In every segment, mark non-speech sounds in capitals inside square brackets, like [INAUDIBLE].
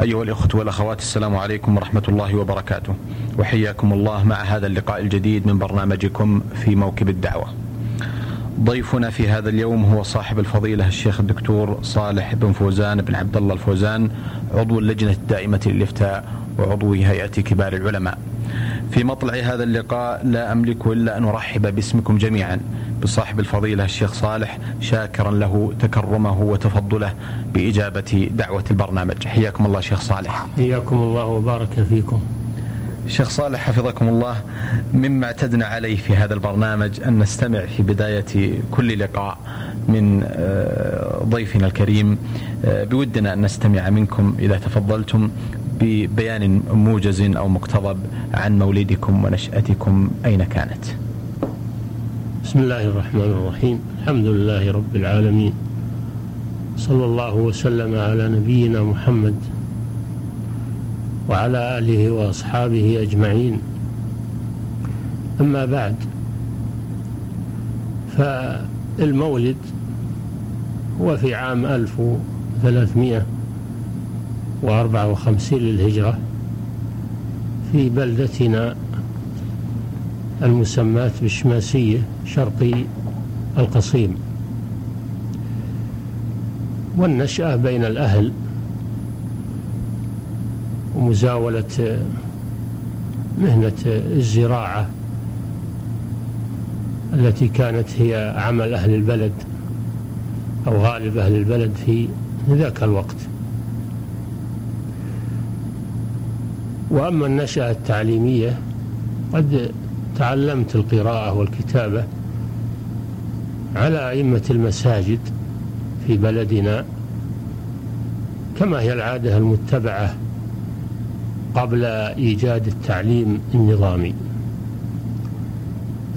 أيها الإخوة والأخوات السلام عليكم ورحمة الله وبركاته. وحياكم الله مع هذا اللقاء الجديد من برنامجكم في موكب الدعوة. ضيفنا في هذا اليوم هو صاحب الفضيلة الشيخ الدكتور صالح بن فوزان بن عبد الله الفوزان عضو اللجنة الدائمة للإفتاء وعضو هيئة كبار العلماء. في مطلع هذا اللقاء لا أملك إلا أن أرحب باسمكم جميعا بصاحب الفضيلة الشيخ صالح شاكرا له تكرمه وتفضله بإجابة دعوة البرنامج. حياكم الله شيخ صالح. حياكم الله وبارك فيكم. شيخ صالح حفظكم الله. مما اعتدنا عليه في هذا البرنامج أن نستمع في بداية كل لقاء من آه، ضيفنا الكريم. آه، بودنا أن نستمع منكم إذا تفضلتم. ببيان موجز أو مقتضب عن مولدكم ونشأتكم أين كانت. بسم الله الرحمن الرحيم. الحمد لله رب العالمين. صلى الله وسلم على نبينا محمد وعلى آله وأصحابه أجمعين. أما بعد فالمولد هو في عام 1354 للهجرة في بلدتنا المسماة بالشماسية شرقي القصيم. والنشأة بين الأهل ومزاولة مهنة الزراعة التي كانت هي عمل أهل البلد أو غالب أهل البلد في ذاك الوقت. وأما النشأة التعليمية قد تعلمت القراءة والكتابة على أئمة المساجد في بلدنا كما هي العادة المتبعة قبل إيجاد التعليم النظامي.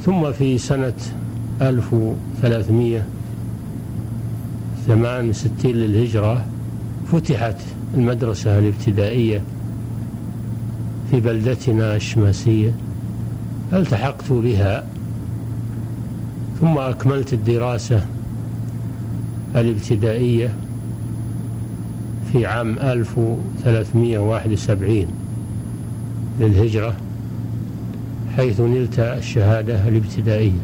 ثم في سنة 1368 للهجرة فتحت المدرسة الابتدائية في بلدتنا الشماسية التحقت بها ثم أكملت الدراسة الابتدائية في عام 1371 للهجرة حيث نلت الشهادة الابتدائية.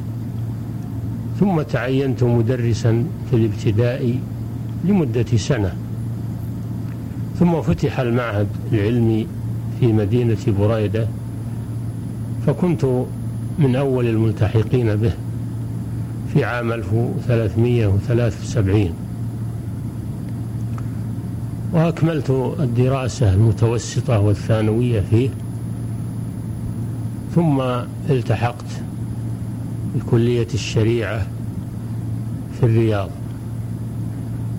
ثم تعينت مدرسا في الابتدائي لمدة سنة ثم فتح المعهد العلمي في مدينة بريدة فكنت من أول الملتحقين به في عام 1373 وأكملت الدراسة المتوسطة والثانوية فيه ثم التحقت بكلية الشريعة في الرياض.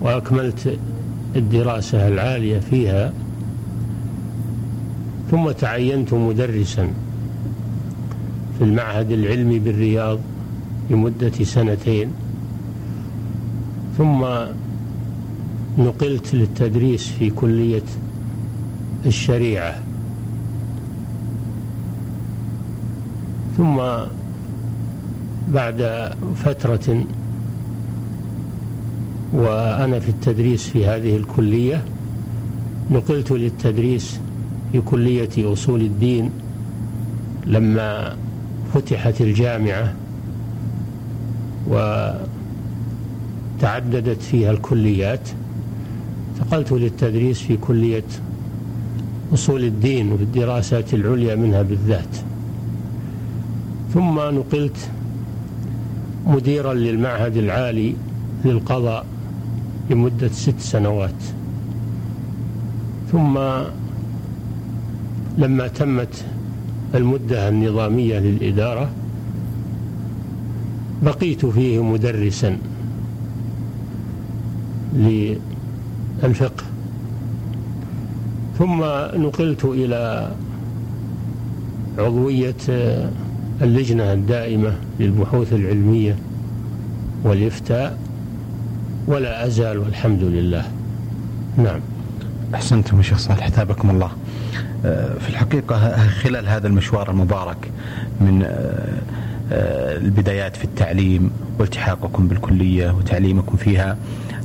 وأكملت الدراسة العالية فيها ثم تعينت مدرسا في المعهد العلمي بالرياض لمدة سنتين. ثم نقلت للتدريس في كلية الشريعة. ثم بعد فترة وأنا في التدريس في هذه الكلية نقلت للتدريس في كلية أصول الدين لما فتحت الجامعة وتعددت فيها الكليات انتقلت للتدريس في كلية أصول الدين وفي الدراسات العليا منها بالذات. ثم نقلت مديرا للمعهد العالي للقضاء لمدة ست سنوات. ثم لما تمت المدة النظامية للإدارة بقيت فيه مدرسا للفقه. ثم نقلت إلى عضوية اللجنة الدائمة للبحوث العلمية والإفتاء ولا أزال والحمد لله. نعم. أحسنتم يا شيخ صالح تابكم الله. في الحقيقة خلال هذا المشوار المبارك من آه، آه، البدايات في التعليم والتحاقكم بالكلية وتعليمكم فيها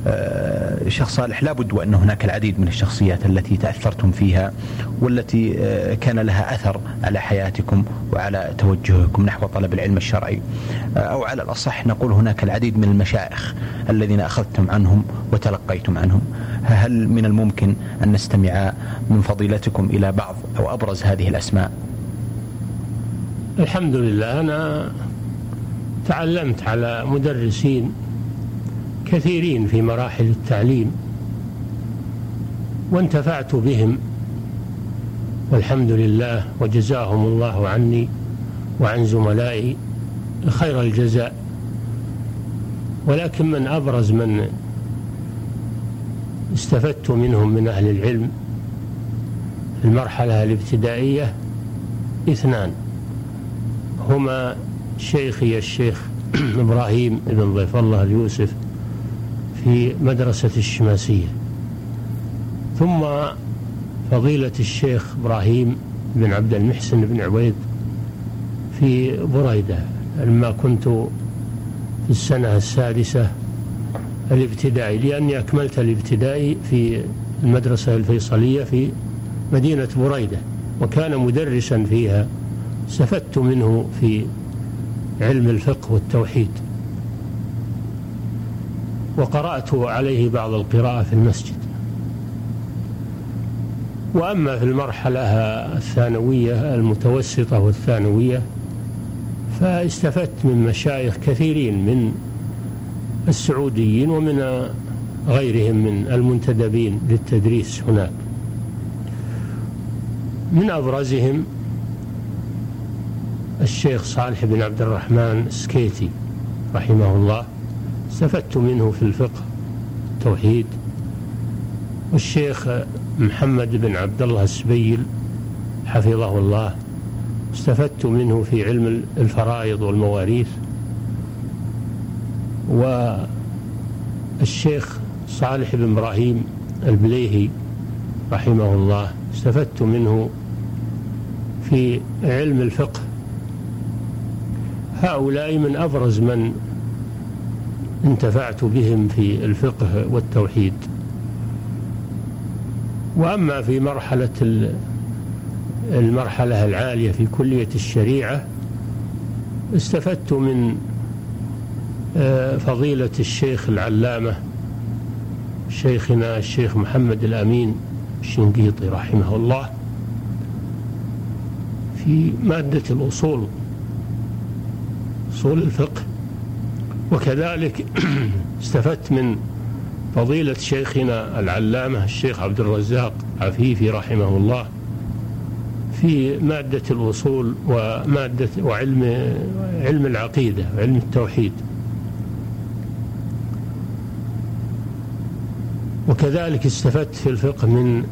آه، شيخ صالح لابد وأن هناك العديد من الشخصيات التي تأثرتم فيها والتي آه، كان لها أثر على حياتكم وعلى توجهكم نحو طلب العلم الشرعي. أو على الأصح نقول هناك العديد من المشايخ الذين أخذتم عنهم وتلقيتم عنهم. هل من الممكن أن نستمع من فضيلتكم إلى بعض أو أبرز هذه الأسماء؟ الحمد لله. أنا تعلمت على مدرسين كثيرين في مراحل التعليم وانتفعت بهم والحمد لله وجزاهم الله عني وعن زملائي خير الجزاء. ولكن من أبرز من استفدت منهم من أهل العلم في المرحلة الابتدائية اثنان هما شيخي الشيخ [CLEARS THROAT] إبراهيم بن ضيف الله اليوسف في مدرسة الشماسية. ثم فضيلة الشيخ إبراهيم بن عبد المحسن بن عبيد في بريدة. لما كنت في السنة السادسة الابتدائي لأني أكملت الابتدائي في المدرسة الفيصلية في مدينة بريدة وكان مدرسا فيها استفدت منه في علم الفقه والتوحيد. وقرأت عليه بعض القراءة في المسجد. وأما في المرحلة الثانوية المتوسطة والثانوية فاستفدت من مشايخ كثيرين من السعوديين ومن غيرهم من المنتدبين للتدريس هناك. من أبرزهم الشيخ صالح بن عبد الرحمن السكيتي رحمه الله. استفدت منه في الفقه التوحيد والشيخ محمد بن عبد الله السبيل حفظه الله استفدت منه في علم الفرائض والمواريث. والشيخ صالح بن إبراهيم البليهي رحمه الله استفدت منه في علم الفقه. هؤلاء من أبرز من انتفعت بهم في الفقه والتوحيد. وأما في مرحلة المرحلة العالية في كلية الشريعة استفدت من آه، فضيلة الشيخ العلامة شيخنا الشيخ محمد الأمين الشنقيطي رحمه الله في مادة الأصول أصول الفقه. وكذلك [CLEARS THROAT] استفدت من فضيلة شيخنا العلامة الشيخ عبد الرزاق عفيفي رحمه الله في مادة الأصول ومادة وعلم علم العقيدة وعلم التوحيد. وكذلك استفدت في الفقه من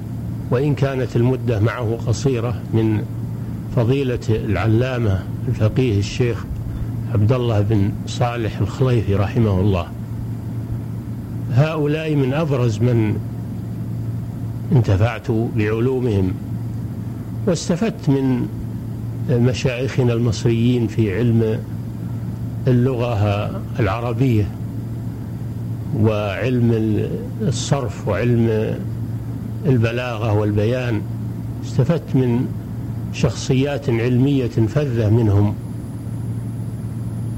وإن كانت المدة معه قصيرة من فضيلة العلامة الفقيه الشيخ عبد الله بن صالح الخليفي رحمه الله. هؤلاء من أبرز من انتفعت بعلومهم واستفدت من مشايخنا المصريين في علم اللغة العربية وعلم الصرف وعلم البلاغة والبيان. استفدت من شخصيات علمية فذة منهم.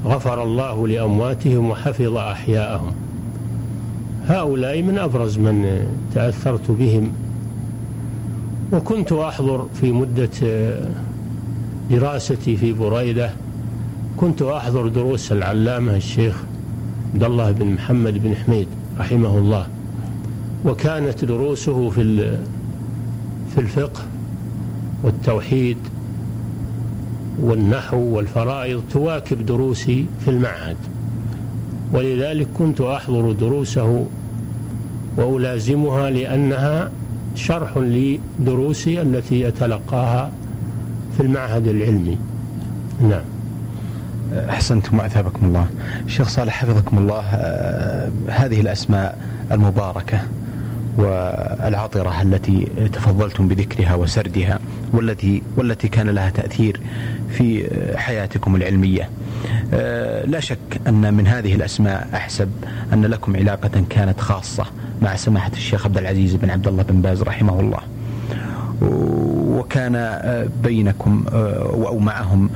غفر الله لأمواتهم وحفظ أحياءهم. هؤلاء من أبرز من تأثرت بهم. وكنت أحضر في مدة دراستي في بريدة. كنت أحضر دروس العلامة الشيخ عبد الله بن محمد بن حميد رحمه الله. وكانت دروسه في في الفقه والتوحيد والنحو والفرائض تواكب دروسي في المعهد ولذلك كنت أحضر دروسه وألازمها لأنها شرح لدروسي التي أتلقاها في المعهد العلمي. نعم. أحسنتم وأثابكم الله. شيخ صالح حفظكم الله آه، هذه الأسماء المباركة والعطرة التي تفضلتم بذكرها وسردها. والتي والتي كان لها تأثير في حياتكم العلمية. آه، لا شك أن من هذه الأسماء أحسب أن لكم علاقة كانت خاصة مع سماحة الشيخ عبد العزيز بن عبد الله بن باز رحمه الله. وكان آه، بينكم آه، أو معهم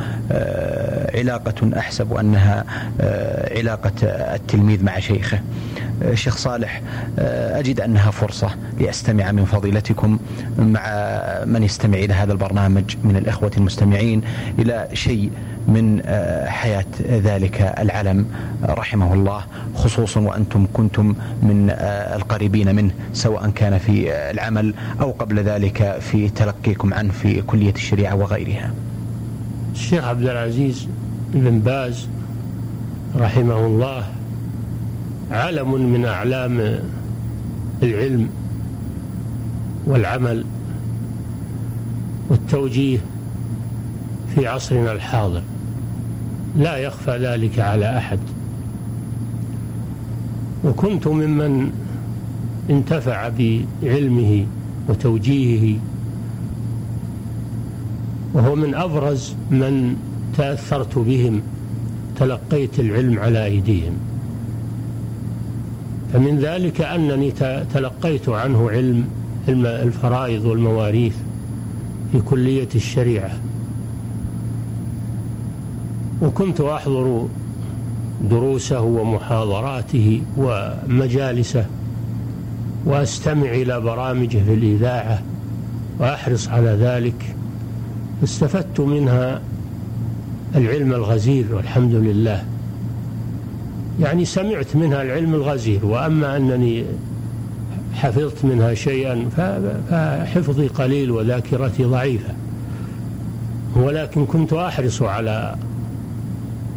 علاقة أحسب أنها علاقة التلميذ مع شيخه. شيخ صالح آه، أجد أنها فرصة لأستمع من فضيلتكم مع من يستمع إلى هذا البرنامج من الإخوة المستمعين إلى شيء من آه، حياة ذلك العلم رحمه الله خصوصا وأنتم كنتم من آه، القريبين منه سواء كان في العمل أو قبل ذلك في تلقيكم عنه في كلية الشريعة وغيرها. الشيخ عبد العزيز بن باز رحمه الله علم من أعلام العلم والعمل والتوجيه في عصرنا الحاضر. لا يخفى ذلك على أحد. وكنت ممن انتفع بعلمه وتوجيهه وهو من أبرز من تأثرت بهم تلقيت العلم على أيديهم. فمن ذلك أنني تلقيت عنه علم الفرائض والمواريث في كلية الشريعة. وكنت أحضر دروسه ومحاضراته ومجالسه وأستمع إلى برامجه في الإذاعة وأحرص على ذلك. استفدت منها العلم الغزير والحمد لله. يعني سمعت منها العلم الغزير وأما أنني حفظت منها شيئا فحفظي قليل وذاكرتي ضعيفة. ولكن كنت أحرص على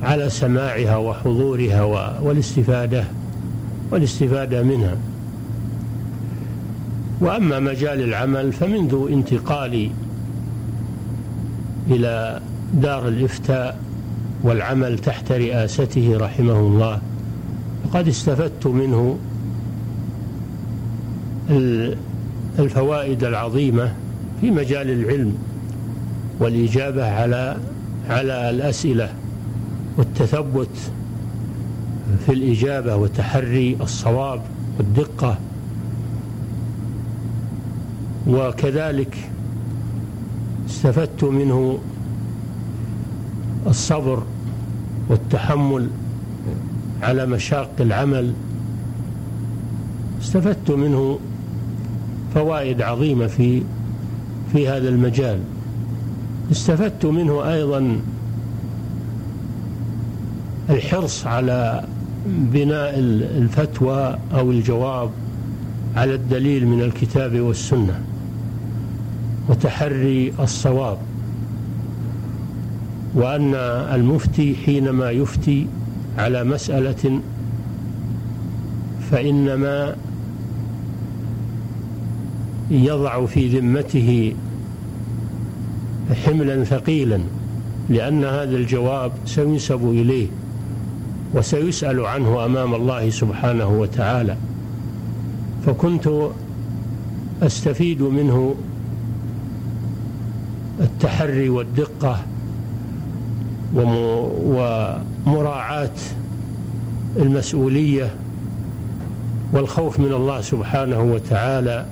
على سماعها وحضورها والاستفادة والاستفادة منها. وأما مجال العمل فمنذ انتقالي إلى دار الإفتاء والعمل تحت رئاسته رحمه الله وقد استفدت منه الفوائد العظيمة في مجال العلم والإجابة على على الأسئلة. والتثبت في الإجابة وتحري الصواب والدقة. وكذلك استفدت منه الصبر والتحمل على مشاق العمل. استفدت منه فوائد عظيمة في في هذا المجال. استفدت منه أيضا الحرص على بناء الفتوى أو الجواب على الدليل من الكتاب والسنة وتحري الصواب وأن المفتي حينما يفتي على مسألة فإنما يضع في ذمته حملا ثقيلا لأن هذا الجواب سينسب إليه. وسيسأل عنه أمام الله سبحانه وتعالى. فكنت أستفيد منه التحري والدقة ومراعاة المسؤولية والخوف من الله سبحانه وتعالى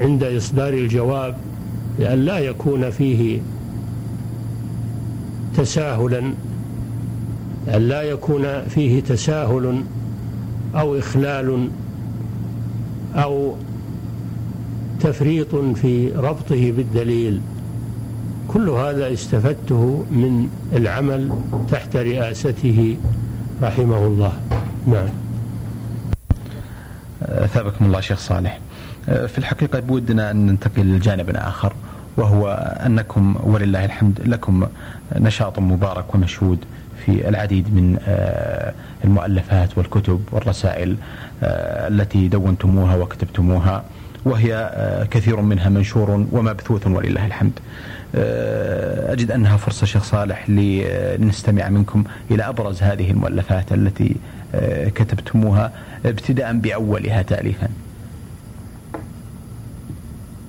عند إصدار الجواب لأن لا يكون فيه تساهلا أن لا يكون فيه تساهل أو إخلال أو تفريط في ربطه بالدليل. كل هذا استفدته من العمل تحت رئاسته رحمه الله. نعم. أثابكم الله شيخ صالح. في الحقيقة بودنا أن ننتقل لجانب آخر وهو أنكم ولله الحمد لكم نشاط مبارك ومشهود في العديد من آه، المؤلفات والكتب والرسائل آه، التي دونتموها وكتبتموها وهي آه، كثير منها منشور ومبثوث ولله الحمد. أجد أنها فرصة شيخ صالح لنستمع منكم إلى أبرز هذه المؤلفات التي كتبتموها ابتداء بأولها تأليفا.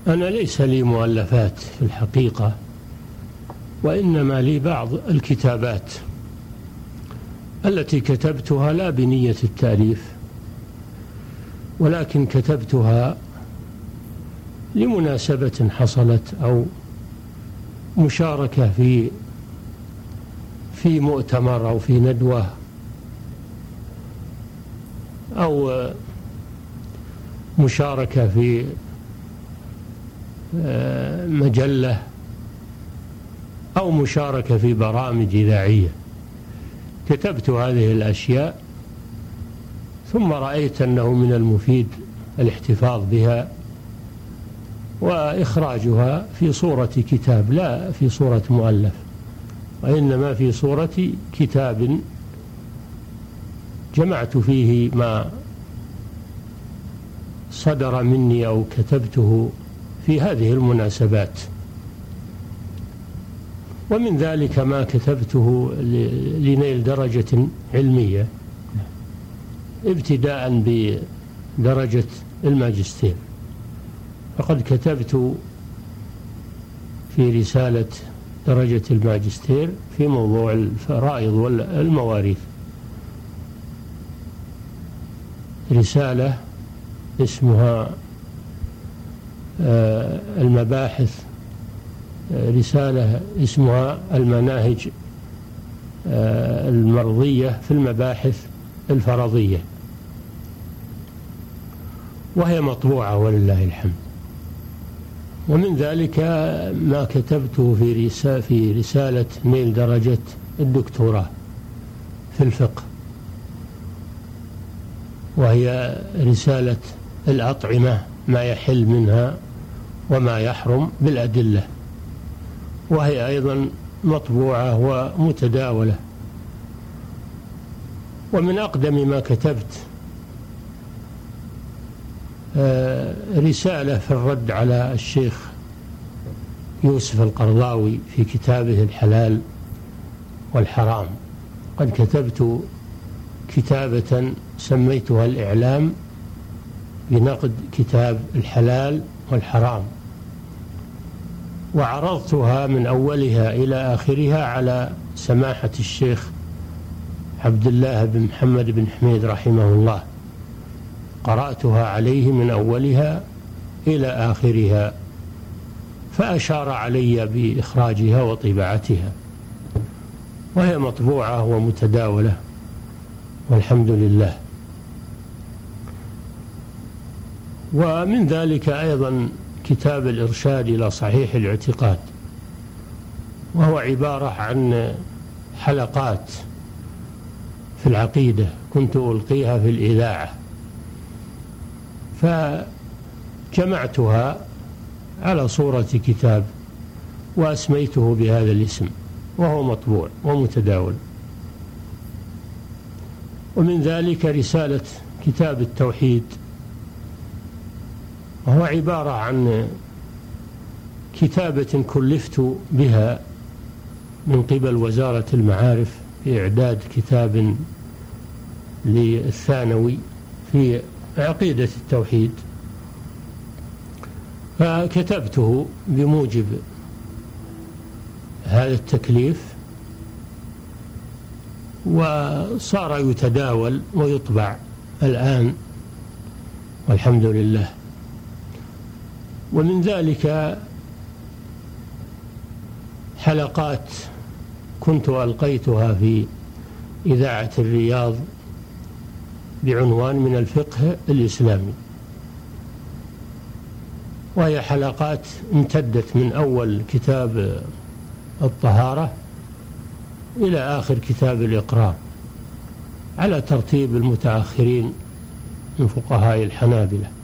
أنا ليس لي مؤلفات في الحقيقة وإنما لي بعض الكتابات. التي كتبتها لا بنية التأليف ولكن كتبتها لمناسبة حصلت أو مشاركة في في مؤتمر أو في ندوة أو مشاركة في آه، مجلة أو مشاركة في برامج إذاعية. كتبت هذه الأشياء ثم رأيت أنه من المفيد الاحتفاظ بها وإخراجها في صورة كتاب لا في صورة مؤلف وإنما في صورة كتاب جمعت فيه ما صدر مني أو كتبته في هذه المناسبات. ومن ذلك ما كتبته لنيل درجة علمية ابتداء بدرجة الماجستير. فقد كتبت في رسالة درجة الماجستير في موضوع الفرائض والمواريث. رسالة اسمها آه، المباحث رسالة اسمها المناهج آه، المرضية في المباحث الفرضية. وهي مطبوعة ولله الحمد. ومن ذلك ما كتبته في في رسالة نيل درجة الدكتوراه في الفقه. وهي رسالة الأطعمة ما يحل منها وما يحرم بالأدلة. وهي أيضا مطبوعة ومتداولة. ومن أقدم ما كتبت آه، رسالة في الرد على الشيخ يوسف القرضاوي في كتابه الحلال والحرام. قد كتبت كتابة سميتها الإعلام بنقد كتاب الحلال والحرام. وعرضتها من أولها إلى آخرها على سماحة الشيخ عبد الله بن محمد بن حميد رحمه الله. قرأتها عليه من أولها إلى آخرها فأشار علي بإخراجها وطباعتها وهي مطبوعة ومتداولة والحمد لله. ومن ذلك أيضا كتاب الإرشاد إلى صحيح الاعتقاد وهو عبارة عن حلقات في العقيدة كنت ألقيها في الإذاعة فجمعتها على صورة كتاب وأسميته بهذا الاسم وهو مطبوع ومتداول. ومن ذلك رسالة كتاب التوحيد وهو عبارة عن كتابة كلفت بها من قبل وزارة المعارف في إعداد كتاب للثانوي في عقيدة التوحيد. فكتبته بموجب هذا التكليف وصار يتداول ويطبع الآن والحمد لله. ومن ذلك حلقات كنت ألقيتها في إذاعة الرياض بعنوان من الفقه الإسلامي. وهي حلقات امتدت من أول كتاب الطهارة إلى آخر كتاب الإقرار على ترتيب المتأخرين من فقهاء الحنابلة.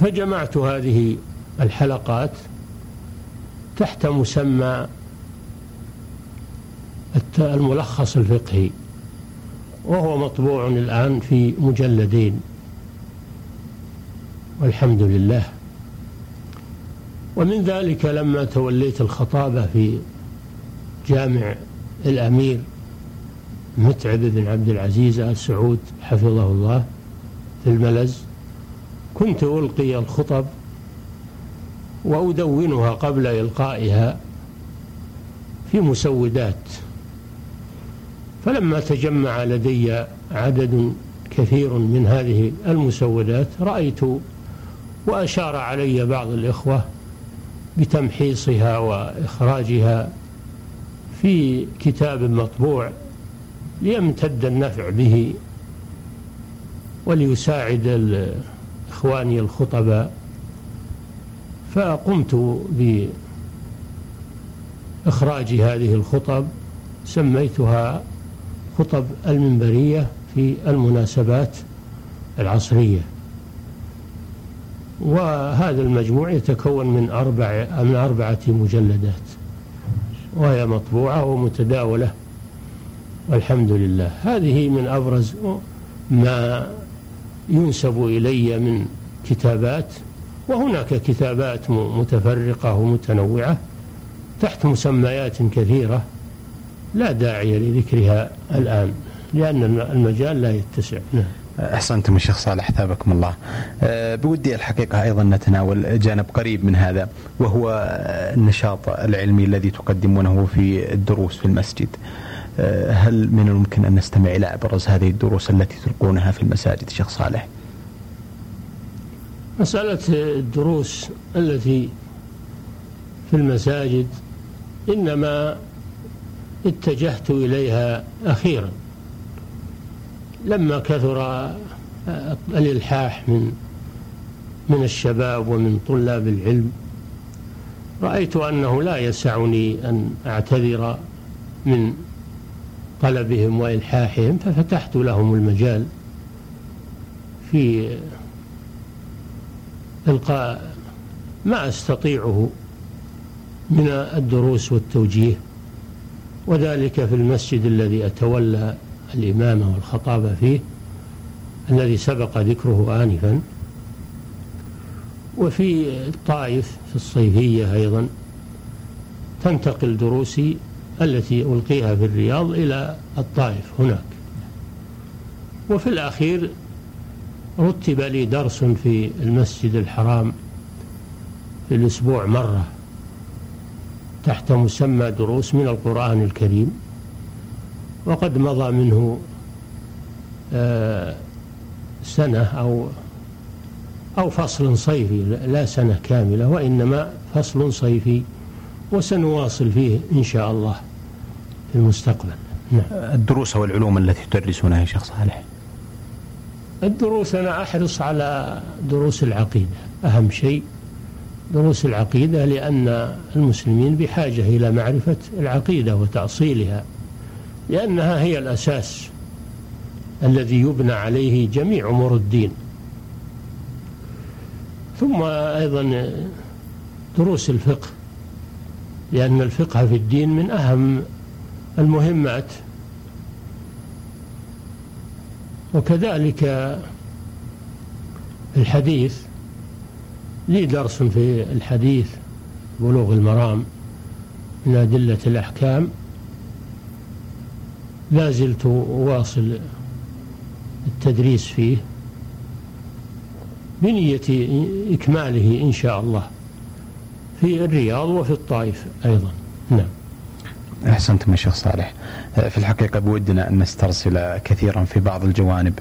فجمعت هذه الحلقات تحت مسمى الملخص الفقهي وهو مطبوع الآن في مجلدين. والحمد لله. ومن ذلك لما توليت الخطابة في جامع الأمير متعب بن عبد العزيز آل سعود حفظه الله في الملز. كنت ألقي الخطب وأدونها قبل إلقائها في مسودات فلما تجمع لدي عدد كثير من هذه المسودات رأيت وأشار علي بعض الإخوة بتمحيصها وإخراجها في كتاب مطبوع ليمتد النفع به وليساعد إخواني الخطباء فقمت بإخراج هذه الخطب سميتها خطب المنبرية في المناسبات العصرية. وهذا المجموع يتكون من أربع من أربعة مجلدات وهي مطبوعة ومتداولة والحمد لله. هذه من أبرز ما ينسب إلي من كتابات وهناك كتابات متفرقة ومتنوعة تحت مسميات كثيرة لا داعي لذكرها الآن لأن المجال لا يتسع نعم أحسنتم الشيخ صالح ثابكم الله. أه بودي الحقيقة أيضا نتناول جانب قريب من هذا وهو النشاط العلمي الذي تقدمونه في الدروس في المسجد. أه هل من الممكن أن نستمع إلى أبرز هذه الدروس التي تلقونها في المساجد شيخ صالح؟ مسألة الدروس التي في المساجد إنما اتجهت إليها أخيرا لما كثر الإلحاح من من الشباب ومن طلاب العلم رأيت أنه لا يسعني أن أعتذر من طلبهم وإلحاحهم ففتحت لهم المجال في إلقاء ما أستطيعه من الدروس والتوجيه وذلك في المسجد الذي أتولى الإمامة والخطابة فيه الذي سبق ذكره آنفا وفي الطائف في الصيفية أيضا تنتقل دروسي التي ألقيها في الرياض إلى الطائف هناك. وفي الأخير رتب لي درس في المسجد الحرام في الأسبوع مرة تحت مسمى دروس من القرآن الكريم وقد مضى منه آه، سنة أو أو فصل صيفي لا سنة كاملة وإنما فصل صيفي وسنواصل فيه إن شاء الله في المستقبل. نعم. الدروس والعلوم التي تدرسونها يا شيخ صالح؟ الدروس أنا أحرص على دروس العقيدة. أهم شيء دروس العقيدة لأن المسلمين بحاجة إلى معرفة العقيدة وتأصيلها لأنها هي الأساس الذي يبنى عليه جميع أمور الدين. ثم أيضا دروس الفقه. لأن الفقه في الدين من أهم المهمات. وكذلك الحديث لي درس في الحديث بلوغ المرام من أدلة الأحكام. لا زلت أواصل التدريس فيه بنية إكماله إن شاء الله. في الرياض وفي الطائف أيضا. نعم. أحسنتم يا شيخ صالح. في الحقيقة بودنا أن نسترسل كثيرا في بعض الجوانب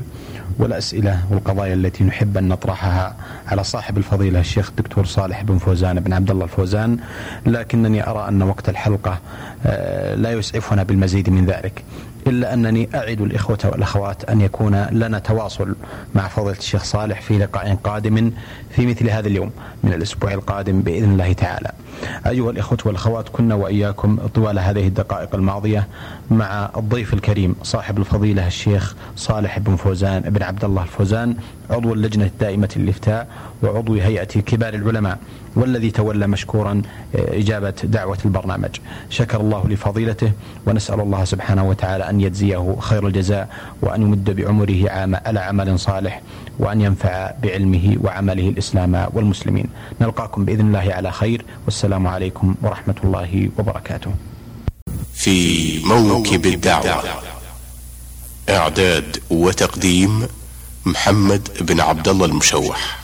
والأسئلة والقضايا التي نحب أن نطرحها على صاحب الفضيلة الشيخ الدكتور صالح بن فوزان بن عبد الله الفوزان. لكنني أرى أن وقت الحلقة آه، لا يسعفنا بالمزيد من ذلك. إلا أنني أعد الإخوة والأخوات أن يكون لنا تواصل مع فضيلة الشيخ صالح في لقاء قادم في مثل هذا اليوم من الأسبوع القادم بإذن الله تعالى. أيها الإخوة والأخوات كنا وإياكم طوال هذه الدقائق الماضية مع الضيف الكريم صاحب الفضيلة الشيخ صالح بن فوزان بن عبد الله الفوزان عضو اللجنة الدائمة للإفتاء وعضو هيئة كبار العلماء والذي تولى مشكورا آه، إجابة دعوة البرنامج. شكر الله لفضيلته ونسأل الله سبحانه وتعالى أن يجزيه خير الجزاء وأن يمد بعمره عام على عمل صالح وأن ينفع بعلمه وعمله الإسلام والمسلمين. نلقاكم بإذن الله على خير والسلام عليكم ورحمة الله وبركاته. في موكب الدعوة إعداد وتقديم محمد بن عبد الله المشوح.